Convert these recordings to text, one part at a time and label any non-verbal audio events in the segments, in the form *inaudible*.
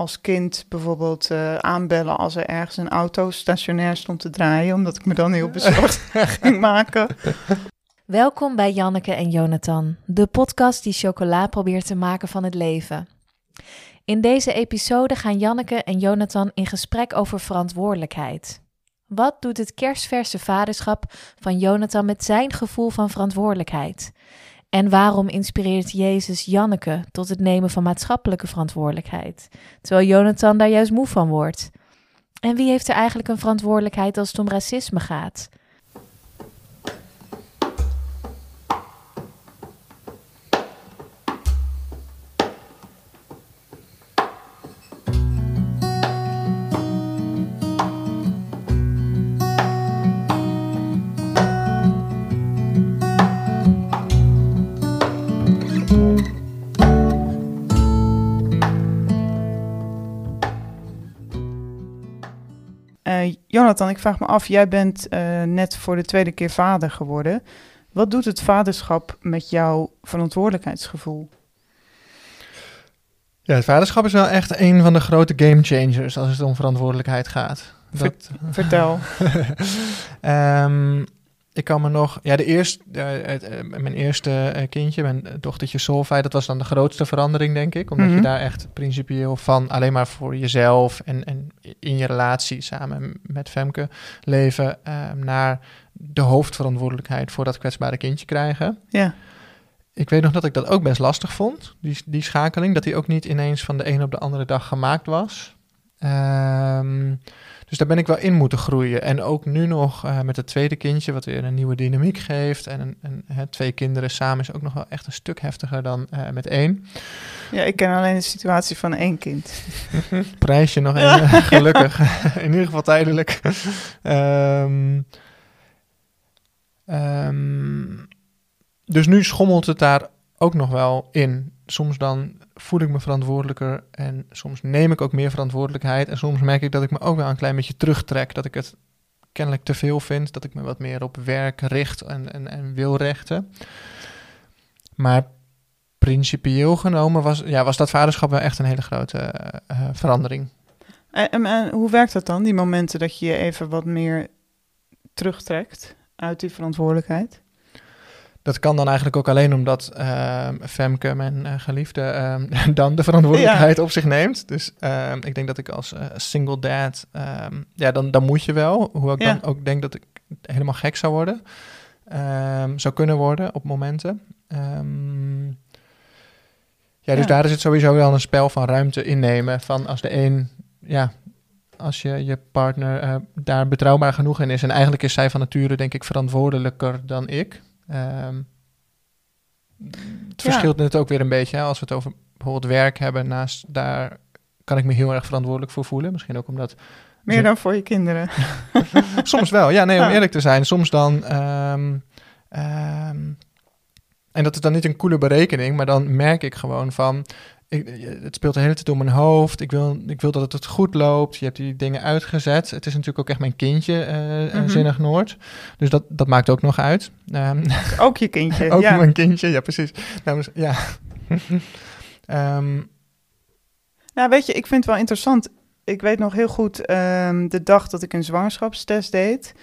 als kind bijvoorbeeld eh, aanbellen als er ergens een auto stationair stond te draaien, omdat ik me dan heel bezorgd *laughs* ging maken. Welkom bij Janneke en Jonathan, de podcast die chocola probeert te maken van het leven. In deze episode gaan Janneke en Jonathan in gesprek over verantwoordelijkheid. Wat doet het kerstverse vaderschap van Jonathan met zijn gevoel van verantwoordelijkheid? En waarom inspireert Jezus Janneke tot het nemen van maatschappelijke verantwoordelijkheid, terwijl Jonathan daar juist moe van wordt? En wie heeft er eigenlijk een verantwoordelijkheid als het om racisme gaat? Jonathan, ik vraag me af, jij bent uh, net voor de tweede keer vader geworden. Wat doet het vaderschap met jouw verantwoordelijkheidsgevoel? Ja, het vaderschap is wel echt een van de grote game changers als het om verantwoordelijkheid gaat. Dat... Vertel. um, *laughs* ik kan me nog, ja, de eerste, uh, mijn eerste kindje, mijn dochtertje Solvay, dat was dan de grootste verandering, denk ik. Omdat mm -hmm. je daar echt principieel van alleen maar voor jezelf en, en in je relatie samen met Femke leven uh, naar de hoofdverantwoordelijkheid voor dat kwetsbare kindje krijgen. Ja. Ik weet nog dat ik dat ook best lastig vond, die, die schakeling, dat die ook niet ineens van de een op de andere dag gemaakt was. Um, dus daar ben ik wel in moeten groeien. En ook nu nog uh, met het tweede kindje, wat weer een nieuwe dynamiek geeft. En een, een, hè, twee kinderen samen is ook nog wel echt een stuk heftiger dan uh, met één. Ja, ik ken alleen de situatie van één kind. *laughs* Prijsje nog één, *laughs* gelukkig. *laughs* in ieder geval tijdelijk. um, um, dus nu schommelt het daar ook nog wel in. Soms dan voel ik me verantwoordelijker en soms neem ik ook meer verantwoordelijkheid. En soms merk ik dat ik me ook wel een klein beetje terugtrek. Dat ik het kennelijk te veel vind. Dat ik me wat meer op werk richt en, en, en wil rechten. Maar principieel genomen was, ja, was dat vaderschap wel echt een hele grote uh, verandering. En, en, en, hoe werkt dat dan, die momenten dat je je even wat meer terugtrekt uit die verantwoordelijkheid? Dat kan dan eigenlijk ook alleen omdat uh, Femke, mijn uh, geliefde, uh, *laughs* dan de verantwoordelijkheid ja. op zich neemt. Dus ehm, ik denk dat ik als eh, single dad, ehm, ja, dan, dan moet je wel. Hoewel ik ja. dan ook denk dat ik helemaal gek zou worden. zou kunnen worden op momenten. ja, dus ja. daar is het sowieso wel een spel van ruimte innemen. Van als de een, ja, als je je partner uh, daar betrouwbaar genoeg in is. En eigenlijk is zij van nature, denk ik, verantwoordelijker dan ik. Um, het verschilt ja. net ook weer een beetje. Hè? Als we het over bijvoorbeeld werk hebben, naast daar kan ik me heel erg verantwoordelijk voor voelen. Misschien ook omdat. Meer ze... dan voor je kinderen. *laughs* soms wel, ja, nee, om eerlijk te zijn. Soms dan. Um, um, en dat is dan niet een coole berekening, maar dan merk ik gewoon van ik, het speelt de hele tijd door mijn hoofd. Ik wil, ik wil dat het goed loopt. Je hebt die dingen uitgezet. Het is natuurlijk ook echt mijn kindje, uh. Zinnig Noord. Dus dat, dat maakt ook nog uit. Um, *laughs* ook je kindje, *laughs* Ook ja. mijn kindje, ja precies. Nou, ja. um, *laughs* ja, weet je, ik vind het wel interessant. Ik weet nog heel goed um, de dag dat ik een zwangerschapstest deed.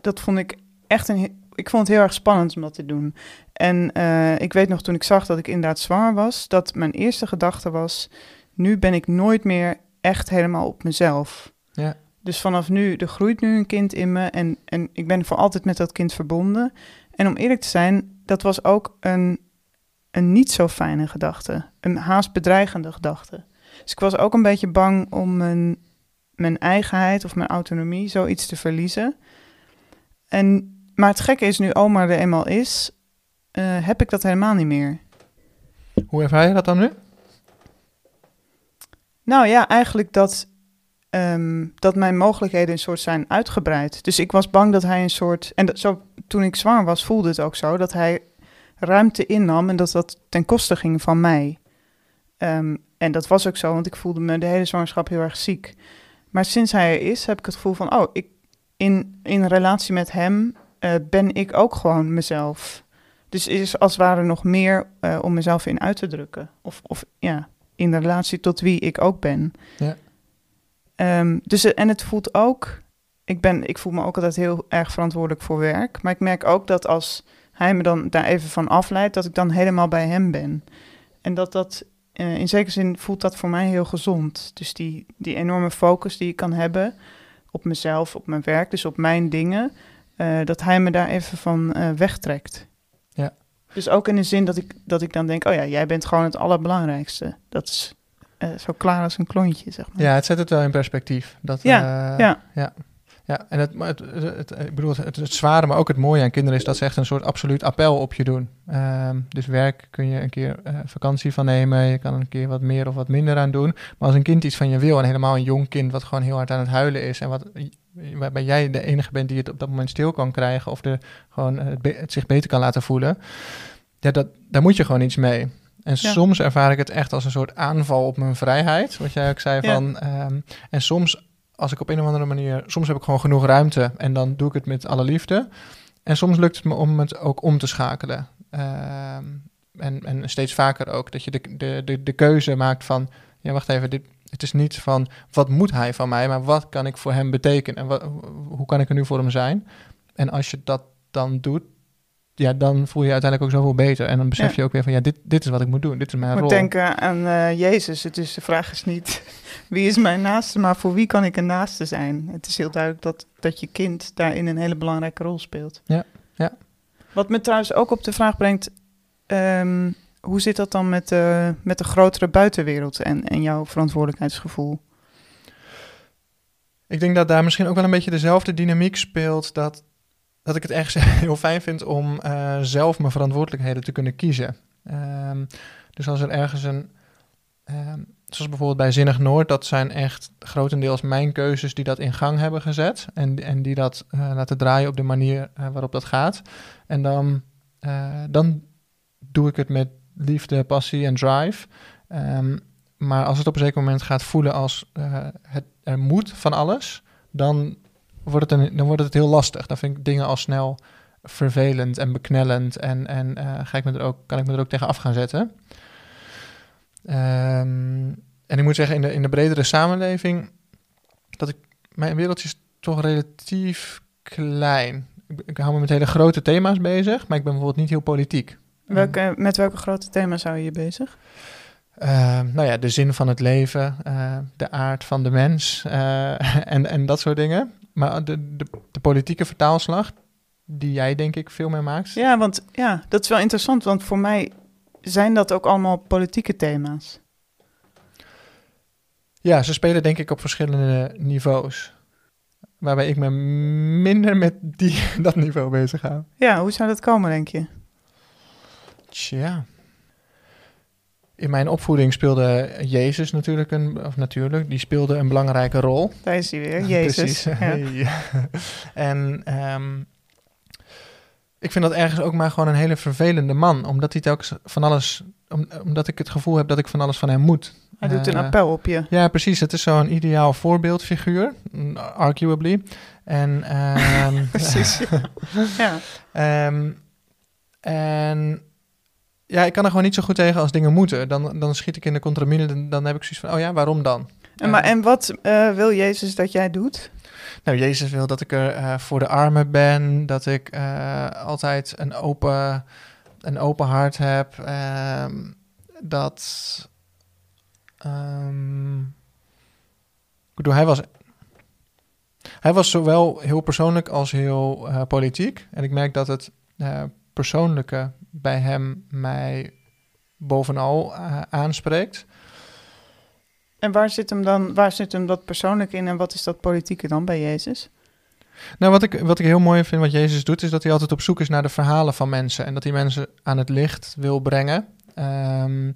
Dat vond ik echt een... Ik vond het heel erg spannend om dat te doen. En uh, ik weet nog toen ik zag dat ik inderdaad zwanger was, dat mijn eerste gedachte was: nu ben ik nooit meer echt helemaal op mezelf. Ja. Dus vanaf nu, er groeit nu een kind in me en, en ik ben voor altijd met dat kind verbonden. En om eerlijk te zijn, dat was ook een, een niet zo fijne gedachte, een haast bedreigende gedachte. Dus ik was ook een beetje bang om mijn, mijn eigenheid of mijn autonomie zoiets te verliezen. En, maar het gekke is, nu oma er eenmaal is, uh, heb ik dat helemaal niet meer. Hoe ervaar je dat dan nu? Nou ja, eigenlijk dat, um, dat mijn mogelijkheden een soort zijn uitgebreid. Dus ik was bang dat hij een soort. En dat, zo, toen ik zwanger was, voelde het ook zo dat hij ruimte innam en dat dat ten koste ging van mij. Um, en dat was ook zo, want ik voelde me de hele zwangerschap heel erg ziek. Maar sinds hij er is, heb ik het gevoel van: oh, ik, in, in relatie met hem uh, ben ik ook gewoon mezelf. Dus is als het ware nog meer uh, om mezelf in uit te drukken. Of, of ja. in relatie tot wie ik ook ben. Ja. Ehm, dus, en het voelt ook, ik, ben, ik voel me ook altijd heel erg verantwoordelijk voor werk. Maar ik merk ook dat als hij me dan daar even van afleidt, dat ik dan helemaal bij hem ben. En dat dat, uh, in zekere zin voelt dat voor mij heel gezond. Dus die, die enorme focus die ik kan hebben op mezelf, op mijn werk, dus op mijn dingen, uh, dat hij me daar even van uh, wegtrekt. Ja. Dus ook in de zin dat ik, dat ik dan denk, oh ja, jij bent gewoon het allerbelangrijkste. Dat is zo klaar als een klontje, zeg maar. Ja, het zet het wel in perspectief. Dat, ja, ja. ja. Ja, en het, het, het, ik bedoel, het, het, zware, maar ook het mooie aan kinderen is dat ze echt een soort absoluut appel op je doen. Um, dus werk kun je een keer uh, vakantie van nemen, je kan een keer wat meer of wat minder aan doen. Maar als een kind iets van je wil, en helemaal een jong kind wat gewoon heel hard aan het huilen is, en wat, waarbij jij de enige bent die het op dat moment stil kan krijgen of er gewoon het, het zich beter kan laten voelen, ja, dat, daar moet je gewoon iets mee. En ja. soms ervaar ik het echt als een soort aanval op mijn vrijheid, wat jij ook zei van. Um, en soms als ik op een of andere manier, soms heb ik gewoon genoeg ruimte en dan doe ik het met alle liefde. En soms lukt het me om het ook om te schakelen. Uh, en, en steeds vaker ook, dat je de, de, de, de keuze maakt van, ja wacht even, dit, het is niet van wat moet hij van mij, maar wat kan ik voor hem betekenen en wat, hoe kan ik er nu voor hem zijn. En als je dat dan doet, ja, dan voel je, je uiteindelijk ook zoveel beter. En dan besef ja. je ook weer van, ja, dit, dit is wat ik moet doen. Dit is mijn ik rol. Ik moet denken aan uh, Jezus. Het is, de vraag is niet *laughs* wie is mijn naaste, maar voor wie kan ik een naaste zijn? Het is heel duidelijk dat, dat je kind daarin een hele belangrijke rol speelt. Ja, ja. Wat me trouwens ook op de vraag brengt, um, hoe zit dat dan met, uh, met de grotere buitenwereld en, en jouw verantwoordelijkheidsgevoel? Ik denk dat daar misschien ook wel een beetje dezelfde dynamiek speelt, dat dat ik het echt *laughs* heel fijn vind om uh, zelf mijn verantwoordelijkheden te kunnen kiezen. Um, dus als er ergens een, um, zoals bijvoorbeeld bij Zinnig Noord, dat zijn echt grotendeels mijn keuzes die dat in gang hebben gezet en, en die dat uh, laten draaien op de manier uh, waarop dat gaat. En dan, dan doe ik het met liefde, passie en drive. Um, maar als het op een zeker moment gaat voelen als het, er moet van alles, dan wordt het een, dan wordt het heel lastig. Dan vind ik dingen al snel vervelend en beknellend. En, en uh, ga ik me er ook, kan ik me er ook tegen af gaan zetten. Um, en ik moet zeggen, in de, in de bredere samenleving, dat ik, mijn wereldje is toch relatief klein. Ik, ik hou me met hele grote thema's bezig, maar ik ben bijvoorbeeld niet heel politiek. Welke, met welke grote thema's hou je je bezig? Uh, nou ja, de zin van het leven, uh, de aard van de mens uh, *laughs* en, en dat soort dingen. Maar de, de, de, politieke vertaalslag, die jij denk ik veel meer maakt. Ja, want ja, dat is wel interessant, want voor mij zijn dat ook allemaal politieke thema's. Ja, ze spelen denk ik op verschillende niveaus. Waarbij ik me minder met die, *laughs* dat niveau bezig hou. Ja, hoe zou dat komen, denk je? Tja. In mijn opvoeding speelde Jezus natuurlijk een, of natuurlijk, die speelde een belangrijke rol. Daar is hij weer, *laughs* Jezus. Precies. Ja. *laughs* *laughs* en um, ik vind dat ergens ook maar gewoon een hele vervelende man, omdat hij telkens van alles, om, omdat ik het gevoel heb dat ik van alles van hem moet. Hij doet een uh, appel op je. Ja, precies. Het is zo'n ideaal voorbeeldfiguur, arguably. En, um, precies. ja. um, en ja, ik kan er gewoon niet zo goed tegen als dingen moeten. Dan, dan schiet ik in de contramine, dan, dan heb ik zoiets van, oh ja, waarom dan? En, maar, en wat uh, wil Jezus dat jij doet? Nou, Jezus wil dat ik er uh, voor de armen ben, dat ik uh, altijd een open, een open hart heb, um, dat... Um, ik bedoel, hij was, hij was zowel heel persoonlijk als heel politiek. En ik merk dat het persoonlijke bij hem mij bovenal uh, aanspreekt. En waar zit hem dan, waar zit hem dat persoonlijk in en wat is dat politieke dan bij Jezus? Nou, wat ik, wat ik heel mooi vind wat Jezus doet, is dat hij altijd op zoek is naar de verhalen van mensen en dat hij mensen aan het licht wil brengen. Um,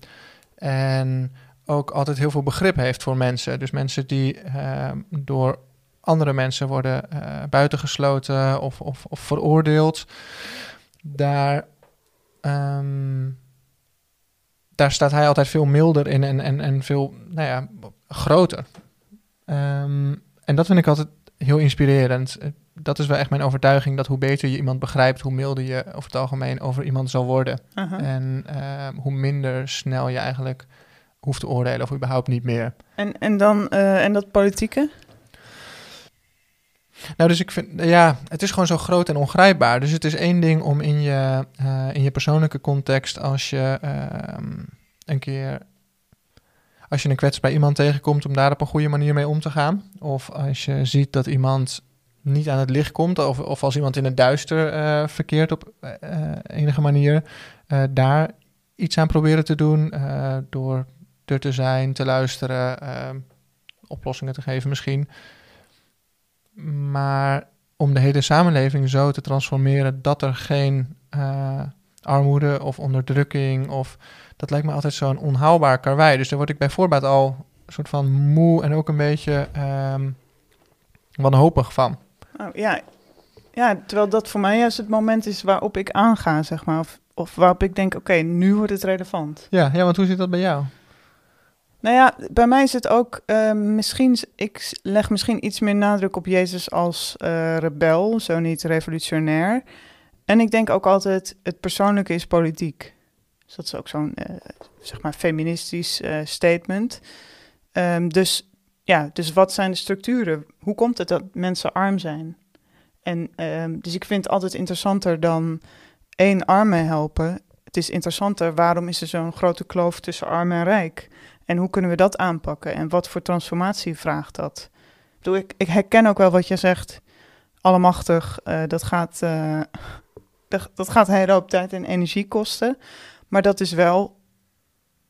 en ook altijd heel veel begrip heeft voor mensen. Dus mensen die uh, door andere mensen worden uh, buitengesloten of, of, of veroordeeld. Daar Um, daar staat hij altijd veel milder in en, en, en veel nou ja, groter. Um, en dat vind ik altijd heel inspirerend. Dat is wel echt mijn overtuiging dat hoe beter je iemand begrijpt, hoe milder je over het algemeen over iemand zal worden. Uh -huh. En uh, hoe minder snel je eigenlijk hoef te oordelen of überhaupt niet meer. En, en dan, eh, en dat politieke? Nou, dus ik vind, ja, het is gewoon zo groot en ongrijpbaar. Dus het is één ding om in je, eh, in je persoonlijke context, als je ehm, een keer, als je een kwetsbaar iemand tegenkomt, om daar op een goede manier mee om te gaan. Of als je ziet dat iemand niet aan het licht komt, of, of als iemand in het duister uh, verkeert op uh, enige manier, daar iets aan proberen te doen door er te zijn, te luisteren, oplossingen te geven misschien. Maar om de hele samenleving zo te transformeren dat er geen uh, armoede of onderdrukking of dat lijkt me altijd zo'n onhaalbaar karwei. Dus daar word ik bij voorbaat al een soort van moe en ook een beetje um, wanhopig van. Oh, ja. ja, terwijl dat voor mij juist het moment is waarop ik aanga, zeg maar. Of, of waarop ik denk, oké, nu wordt het relevant. Ja, ja, want hoe zit dat bij jou? Nou ja, bij mij is het ook uh, misschien, ik leg misschien iets meer nadruk op Jezus als uh, rebel, zo niet revolutionair. En ik denk ook altijd, het persoonlijke is politiek. Dus dat is ook zo'n, uh, zeg maar, feministisch uh, statement. Um, dus ja, dus wat zijn de structuren? Hoe komt het dat mensen arm zijn? En um, dus ik vind het altijd interessanter dan één arme helpen. Het is interessanter, waarom is er zo'n grote kloof tussen arm en rijk? En hoe kunnen we dat aanpakken? En wat voor transformatie vraagt dat? Ik, ik, ik herken ook wel wat je zegt. Allemachtig, uh, dat, gaat, *laughs* uh, dat, gaat een tijd en energie kosten. Maar dat is wel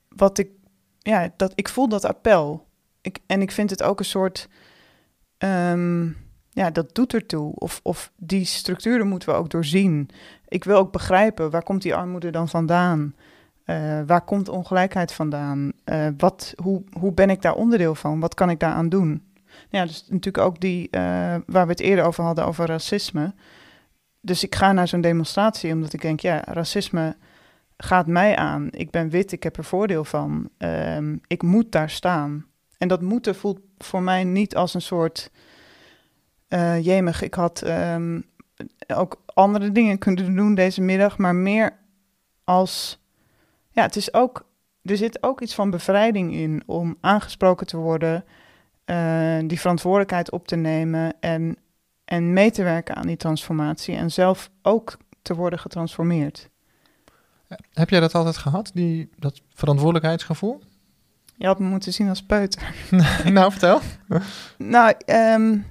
wat ik... Ja, dat, ik voel dat appel. Ik, en ik vind het ook een soort... Um, ja, dat doet ertoe. Of, of die structuren moeten we ook doorzien. Ik wil ook begrijpen, waar komt die armoede dan vandaan? Uh, waar komt ongelijkheid vandaan? Uh, wat, hoe, hoe ben ik daar onderdeel van? Wat kan ik daaraan doen? Ja, dus natuurlijk ook die uh, waar we het eerder over hadden, over racisme. Dus ik ga naar zo'n demonstratie omdat ik denk, ja, racisme gaat mij aan. Ik ben wit, ik heb er voordeel van. Um, ik moet daar staan. En dat moeten voelt voor mij niet als een soort jemig. Ik had um, ook andere dingen kunnen doen deze middag, maar meer als ja, het is ook, er zit ook iets van bevrijding in om aangesproken te worden, uh, die verantwoordelijkheid op te nemen en, en mee te werken aan die transformatie en zelf ook te worden getransformeerd. Heb jij dat altijd gehad, die, dat verantwoordelijkheidsgevoel? Je had me moeten zien als peuter. *laughs* nou, vertel. nou, um,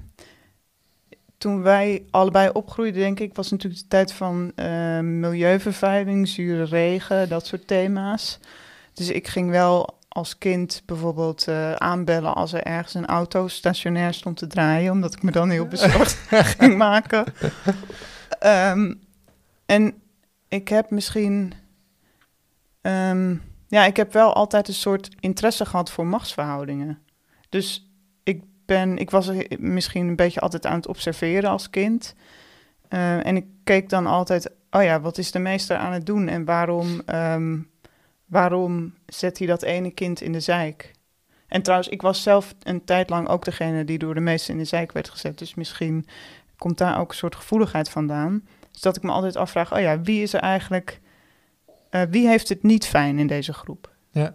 toen wij allebei opgroeiden, denk ik, was natuurlijk de tijd van uh, milieuvervuiling, zure regen, dat soort thema's. Dus ik ging wel als kind bijvoorbeeld uh, aanbellen als er ergens een auto stationair stond te draaien, omdat ik me dan heel bezorgd *laughs* ging maken. Um, en ik heb misschien, um, ja, ik heb wel altijd een soort interesse gehad voor machtsverhoudingen. Dus ben, ik was misschien een beetje altijd aan het observeren als kind. Uh, en ik keek dan altijd, oh ja, wat is de meester aan het doen en waarom, um, waarom zet hij dat ene kind in de zijk? En trouwens, ik was zelf een tijd lang ook degene die door de meester in de zijk werd gezet. Dus misschien komt daar ook een soort gevoeligheid vandaan. Dus dat ik me altijd afvraag, oh ja, wie is er eigenlijk, uh, wie heeft het niet fijn in deze groep? Ja.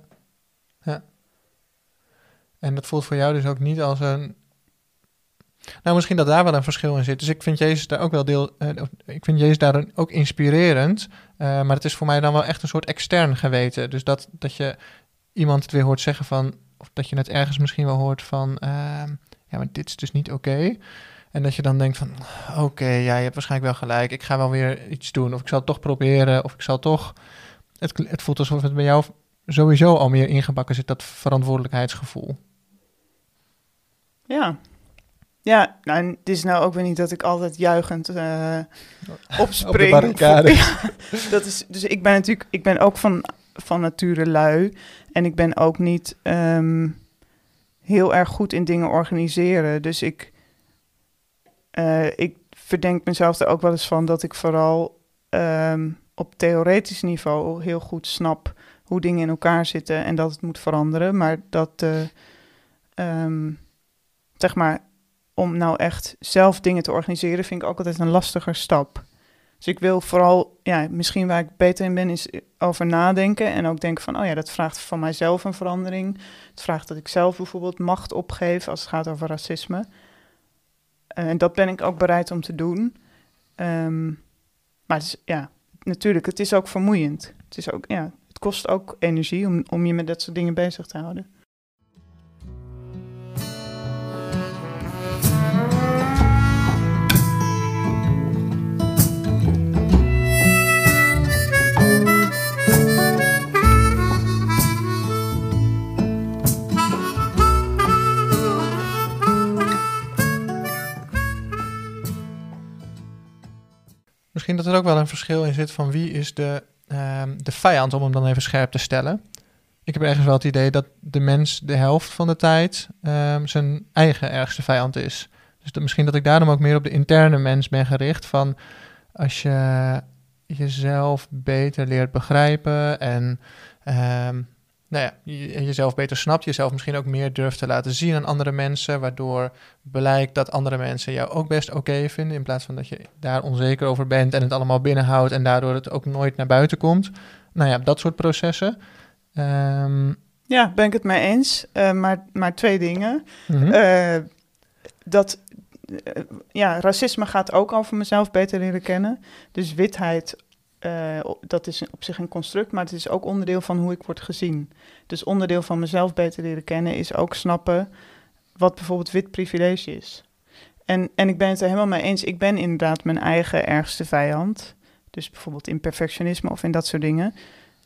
En dat voelt voor jou dus ook niet als een. Nou, misschien dat daar wel een verschil in zit. Dus ik vind Jezus daar ook wel deel. Uh, ik vind Jezus daar ook inspirerend. Uh, maar het is voor mij dan wel echt een soort extern geweten. Dus dat, dat je iemand het weer hoort zeggen van. Of dat je het ergens misschien wel hoort van. Uh, ja, maar dit is dus niet oké. En dat je dan denkt van. Oké, ja, je hebt waarschijnlijk wel gelijk. Ik ga wel weer iets doen. Of ik zal toch proberen. Of ik zal toch. Het, het voelt alsof het bij jou sowieso al meer ingebakken zit, dat verantwoordelijkheidsgevoel. Ja. Ja, nou, het is nou ook weer niet dat ik altijd juichend uh, opspring. Op de barricade. *laughs* ja, dat is, dus ik ben natuurlijk, ik ben ook van, van nature lui. En ik ben ook niet um, heel erg goed in dingen organiseren. Dus ik, uh, ik verdenk mezelf er ook wel eens van dat ik vooral um, op theoretisch niveau heel goed snap hoe dingen in elkaar zitten en dat het moet veranderen. Maar dat. Uh, um, zeg maar, om nou echt zelf dingen te organiseren, vind ik ook altijd een lastiger stap. Dus ik wil vooral, ja, misschien waar ik beter in ben, is over nadenken. En ook denken van, oh ja, dat vraagt van mijzelf een verandering. Het vraagt dat ik zelf bijvoorbeeld macht opgeef als het gaat over racisme. Eh, en dat ben ik ook bereid om te doen. Ehm, maar ja, natuurlijk, het is ook vermoeiend. Het, is ook, ja, het kost ook energie om, om je met dat soort dingen bezig te houden. Dat er ook wel een verschil in zit van wie is de, ehm, de vijand, om hem dan even scherp te stellen. Ik heb ergens wel het idee dat de mens de helft van de tijd ehm, zijn eigen ergste vijand is. Dus misschien dat ik daarom ook meer op de interne mens ben gericht. Van als je jezelf beter leert begrijpen en ehm, nou ja, je, jezelf beter snapt, jezelf misschien ook meer durft te laten zien aan andere mensen, waardoor blijkt dat andere mensen jou ook best oké vinden, in plaats van dat je daar onzeker over bent en het allemaal binnenhoudt en daardoor het ook nooit naar buiten komt. Nou ja, dat soort processen. Um, ja, ben ik het mee eens. Uh, maar, maar twee dingen. Mm uh, dat uh, ja, racisme gaat ook over mezelf beter leren kennen. Dus witheid uh, dat is op zich een construct, maar het is ook onderdeel van hoe ik word gezien. Dus onderdeel van mezelf beter leren kennen is ook snappen wat bijvoorbeeld wit privilege is. En, en ik ben het er helemaal mee eens. Ik ben inderdaad mijn eigen ergste vijand. Dus bijvoorbeeld in perfectionisme of in dat soort dingen.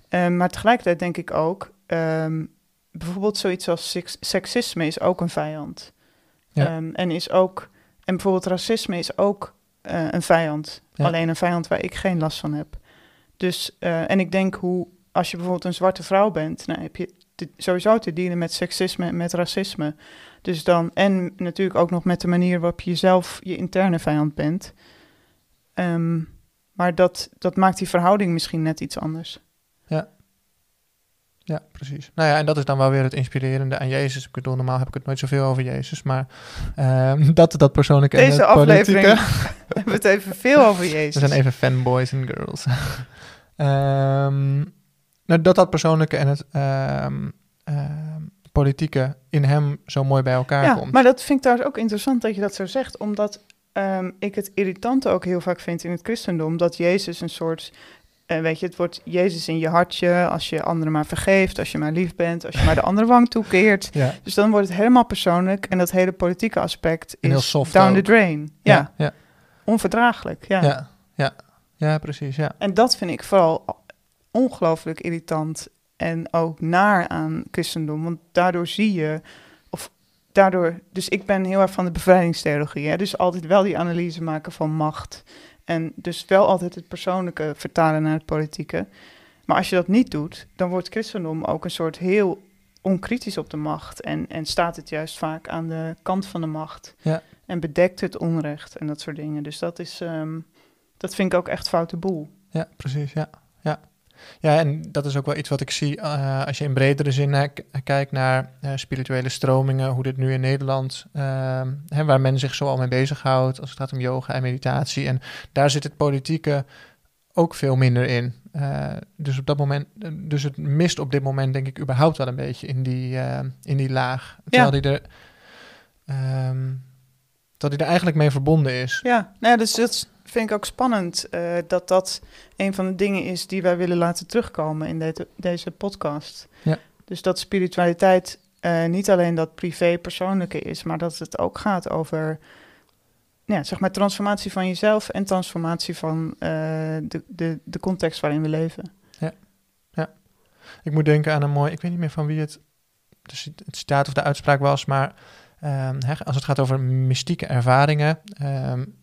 Um, maar tegelijkertijd denk ik ook, um, bijvoorbeeld zoiets als seksisme is ook een vijand. Ja. Um, en is ook, en bijvoorbeeld racisme is ook uh, een vijand. Ja. Alleen een vijand waar ik geen last van heb. Dus, uh, en ik denk hoe, als je bijvoorbeeld een zwarte vrouw bent, nou heb je sowieso te dienen met seksisme en met racisme. Dus dan, en natuurlijk ook nog met de manier waarop je zelf je interne vijand bent. Um, maar dat, dat maakt die verhouding misschien net iets anders. Ja. Precies. Nou ja, en dat is dan wel weer het inspirerende aan Jezus. Ik bedoel, normaal heb ik het nooit zoveel over Jezus, maar uh, *laughs* dat, dat persoonlijke Deze en aflevering *laughs* *laughs* hebben we het even veel over Jezus. We zijn even fanboys en girls. Um, nou, dat dat persoonlijke en het um, um, politieke in hem zo mooi bij elkaar ja, komt. Maar dat vind ik trouwens ook interessant dat je dat zo zegt, omdat ik het irritante ook heel vaak vind in het christendom, dat Jezus een soort uh, weet je, het wordt Jezus in je hartje als je anderen maar vergeeft, als je maar lief bent, als je maar de andere wang toekeert. Ja. Dus dan wordt het helemaal persoonlijk en dat hele politieke aspect is down ook. the drain. Ja. Ja, ja. onverdraaglijk. Ja. Ja, ja. ja, precies. Ja. En dat vind ik vooral ongelooflijk irritant en ook naar aan christendom, want daardoor zie je, of daardoor, dus ik ben heel erg van de bevrijdingstheologie, hè, dus altijd wel die analyse maken van macht en dus wel altijd het persoonlijke vertalen naar het politieke. Maar als je dat niet doet, dan wordt christendom ook een soort heel onkritisch op de macht. En, en staat het juist vaak aan de kant van de macht. Ja. En bedekt het onrecht en dat soort dingen. Dus dat is, um, dat vind ik ook echt foute boel. Ja, precies. Ja, ja. Ja, en dat is ook wel iets wat ik zie uh, als je in bredere zin uh, kijkt naar uh, spirituele stromingen, hoe dit nu in Nederland, hè, waar men zich zoal mee bezighoudt als het gaat om yoga en meditatie. En daar zit het politieke ook veel minder in. dus op dat moment, dus het mist op dit moment denk ik überhaupt wel een beetje in die, in die laag. Terwijl ja. die er, um, dat hij er eigenlijk mee verbonden is. Ja, nou ja dus dat vind ik ook spannend uh, dat dat een van de dingen is die wij willen laten terugkomen in de, deze podcast. Ja. Dus dat spiritualiteit uh, niet alleen dat privé persoonlijke is, maar dat het ook gaat over ja, zeg maar transformatie van jezelf en transformatie van uh, de, de, de context waarin we leven. Ja. ja, ik moet denken aan een mooi, ik weet niet meer van wie het, dus het citaat of de uitspraak was, maar um, hè, als het gaat over mystieke ervaringen, um,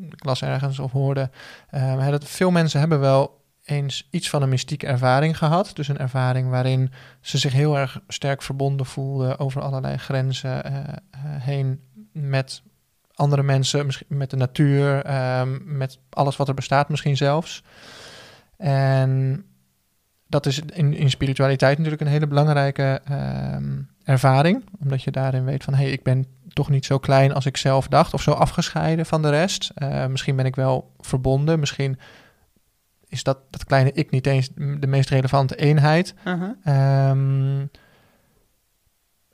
ik las ergens of hoorde, uh, dat veel mensen hebben wel eens iets van een mystieke ervaring gehad. Dus een ervaring waarin ze zich heel erg sterk verbonden voelden over allerlei grenzen uh, uh, heen met andere mensen, misschien met de natuur, um, met alles wat er bestaat misschien zelfs. En dat is in, in spiritualiteit natuurlijk een hele belangrijke um, ervaring, omdat je daarin weet van hé, hey, ik ben toch niet zo klein als ik zelf dacht of zo afgescheiden van de rest. Eh, misschien ben ik wel verbonden, misschien is dat, dat kleine ik niet eens de meest relevante eenheid. Uh-huh. Ehm,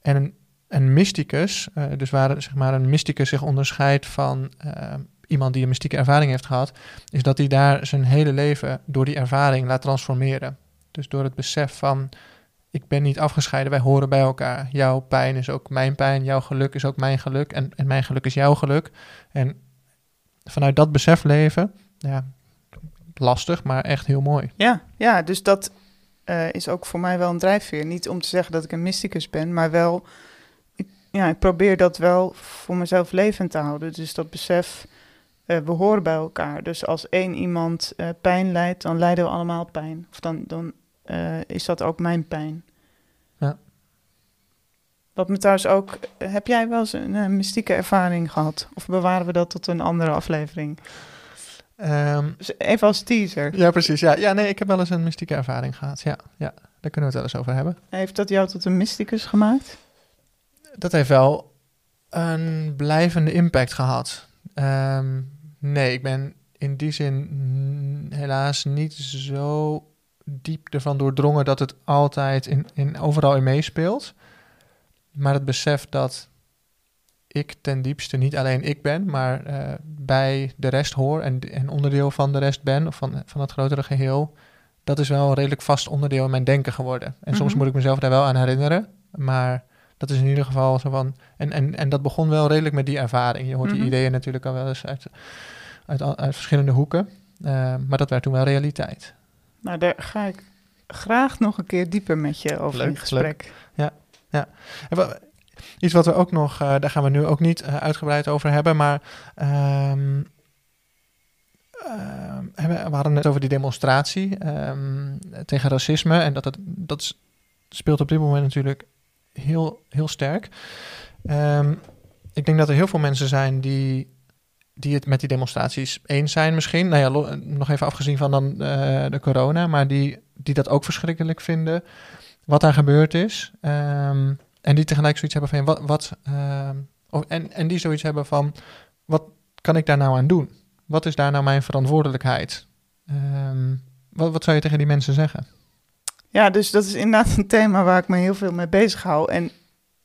en een, een mysticus, eh, dus waar zeg maar, een mysticus zich onderscheidt van eh, iemand die een mystieke ervaring heeft gehad, is dat hij daar zijn hele leven door die ervaring laat transformeren. Dus door het besef van, ik ben niet afgescheiden, wij horen bij elkaar. Jouw pijn is ook mijn pijn, jouw geluk is ook mijn geluk en, en mijn geluk is jouw geluk. En vanuit dat besef leven, ja, lastig, maar echt heel mooi. Ja, ja, dus dat eh, is ook voor mij wel een drijfveer. Niet om te zeggen dat ik een mysticus ben, maar wel, ja, ik probeer dat wel voor mezelf levend te houden. Dus dat besef, eh, we horen bij elkaar. Dus als één iemand eh, pijn lijdt, dan lijden we allemaal pijn. Of dan, dan eh, is dat ook mijn pijn. Ja. Wat me trouwens ook, heb jij wel eens een eh, mystieke ervaring gehad? Of bewaren we dat tot een andere aflevering? Ehm, Dus even als teaser. ja, precies. Ja. ja, nee, ik heb wel eens een mystieke ervaring gehad. Ja, ja, daar kunnen we het wel eens over hebben. Heeft dat jou tot een mysticus gemaakt? dat heeft wel een blijvende impact gehad. Ehm, nee, ik ben in die zin helaas niet zo diep ervan doordrongen dat het altijd in, in, overal in meespeelt. Maar het besef dat ik ten diepste niet alleen ik ben, maar eh, bij de rest hoor en, en onderdeel van de rest ben, of van, van het grotere geheel, dat is wel een redelijk vast onderdeel in mijn denken geworden. En soms Mhm. moet ik mezelf daar wel aan herinneren, maar dat is in ieder geval zo van. En, en, en dat begon wel redelijk met die ervaring. Je hoort Mhm. die ideeën natuurlijk al wel eens uit, uit, uit verschillende hoeken. Eh, maar dat werd toen wel realiteit. Nou, daar ga ik graag nog een keer dieper met je over Leuk, in gesprek. En wa- iets wat we ook nog, eh, daar gaan we nu ook niet eh, uitgebreid over hebben, maar ehm, ehm, we hadden het over die demonstratie ehm, tegen racisme en dat, het, dat speelt op dit moment natuurlijk heel, heel sterk. Ik denk dat er heel veel mensen zijn die, die het met die demonstraties eens zijn misschien. Nou ja, nog even afgezien van dan eh, de corona, maar die, die dat ook verschrikkelijk vinden wat daar gebeurd is. Ehm, en die tegelijk zoiets hebben van, wat, wat ehm, en, en die zoiets hebben van, wat kan ik daar nou aan doen? Wat is daar nou mijn verantwoordelijkheid? Ehm, wat, wat zou je tegen die mensen zeggen? Ja, dus dat is inderdaad een thema waar ik me heel veel mee bezig hou. En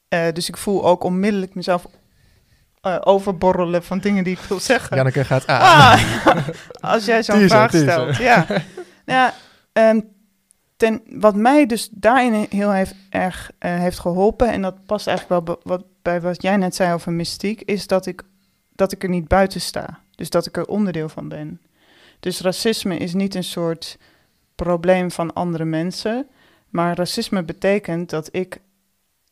eh, dus ik voel ook onmiddellijk mezelf eh, overborrelen van dingen die ik wil zeggen. Janneke gaat aan. Ah, *laughs* als jij zo'n vraag stelt. Ja. Nou ja, ten, wat mij dus daarin heel heeft, erg eh, heeft geholpen, en dat past eigenlijk wel wat, bij wat jij net zei over mystiek, is dat ik, dat ik er niet buiten sta. Dus dat ik er onderdeel van ben. Dus racisme is niet een soort probleem van andere mensen, maar racisme betekent dat ik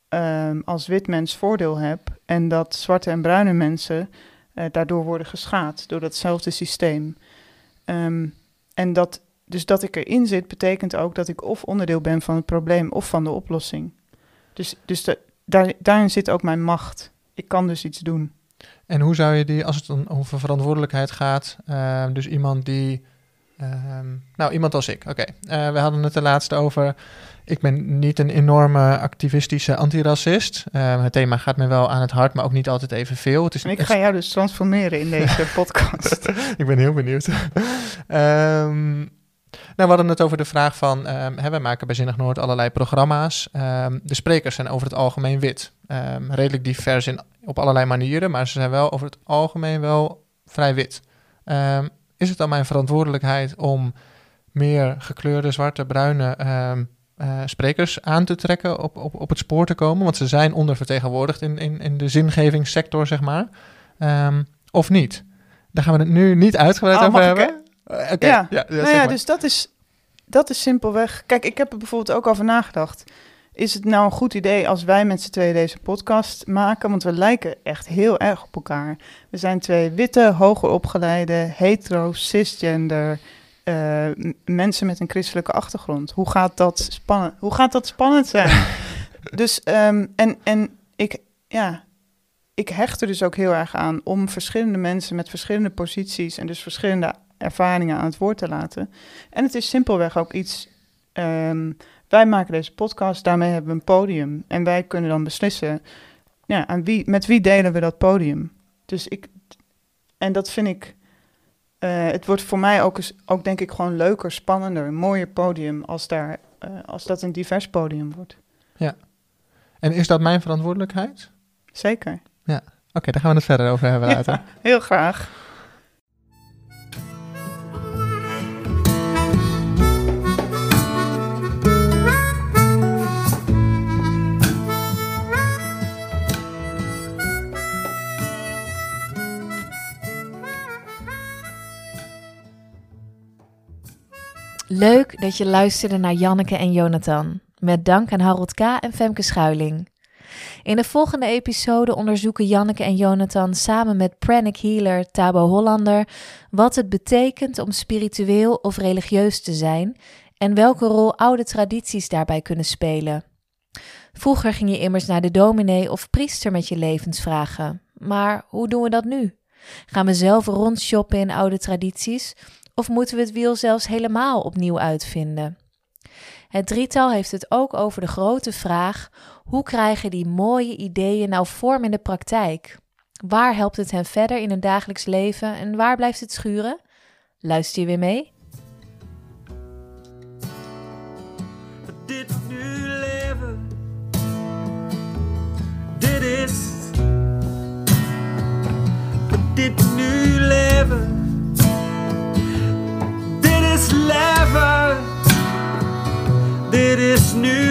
ehm, als wit mens voordeel heb en dat zwarte en bruine mensen eh, daardoor worden geschaad door datzelfde systeem. Ehm, en dat, dus dat ik erin zit, betekent ook dat ik of onderdeel ben van het probleem of van de oplossing. Dus, dus daar, daarin zit ook mijn macht. Ik kan dus iets doen. En hoe zou je die, als het dan over verantwoordelijkheid gaat, ehm, dus iemand die, ehm, nou iemand als ik, oké. Eh, we hadden het de laatste over, ik ben niet een enorme activistische antiracist. Ehm, het thema gaat me wel aan het hart, maar ook niet altijd even veel. Het is, En ik ga jou dus transformeren in deze *laughs* podcast. ik ben heel benieuwd. Ehm, nou, we hadden het over de vraag van, ehm hè, we maken bij Zinnig Noord allerlei programma's. Ehm, de sprekers zijn over het algemeen wit. Ehm, redelijk divers in, op allerlei manieren, maar ze zijn wel over het algemeen wel vrij wit. Ehm, is het dan mijn verantwoordelijkheid om meer gekleurde, zwarte, bruine eh, sprekers aan te trekken, op, op, op het spoor te komen? Want ze zijn ondervertegenwoordigd in, in, in de zingevingssector, zeg maar. Ehm, of niet? Daar gaan we het nu niet uitgebreid Oh, over hebben. Eh, Oké, Ja. ja, ja, nou zeg ja, maar. dus dat is, dat is simpelweg. Kijk, ik heb er bijvoorbeeld ook over nagedacht. Is het nou een goed idee als wij met z'n tweeën deze podcast maken? Want we lijken echt heel erg op elkaar. We zijn twee witte, hoger opgeleide, hetero, cisgender eh, mensen met een christelijke achtergrond. Hoe gaat dat spannend, hoe gaat dat spannend zijn? *laughs* dus, ehm, en, en ik, ja, ik hecht er dus ook heel erg aan om verschillende mensen met verschillende posities en dus verschillende ervaringen aan het woord te laten. En het is simpelweg ook iets. ehm, wij maken deze podcast, daarmee hebben we een podium. En wij kunnen dan beslissen ja, aan wie, met wie delen we dat podium? Dus ik, en dat vind ik, eh, het wordt voor mij ook, eens, ook denk ik gewoon leuker, spannender, een mooier podium als, daar, eh, als dat een divers podium wordt. En is dat mijn verantwoordelijkheid? Zeker. Oké, daar gaan we het verder over hebben later. Ja, heel graag. Leuk dat je luisterde naar Janneke en Jonathan. Met dank aan Harold K. en Femke Schuiling. In de volgende episode onderzoeken Janneke en Jonathan samen met pranic healer Tabo Hollander wat het betekent om spiritueel of religieus te zijn en welke rol oude tradities daarbij kunnen spelen. Vroeger ging je immers naar de dominee of priester met je levensvragen. Maar hoe doen we dat nu? Gaan we zelf rondshoppen in oude tradities of moeten we het wiel zelfs helemaal opnieuw uitvinden? Het drietal heeft het ook over de grote vraag: hoe krijgen die mooie ideeën nou vorm in de praktijk? Waar helpt het hen verder in hun dagelijks leven en waar blijft het schuren? Luister je weer mee? dit leven. Dit is. Dit nu leven. Dit is nu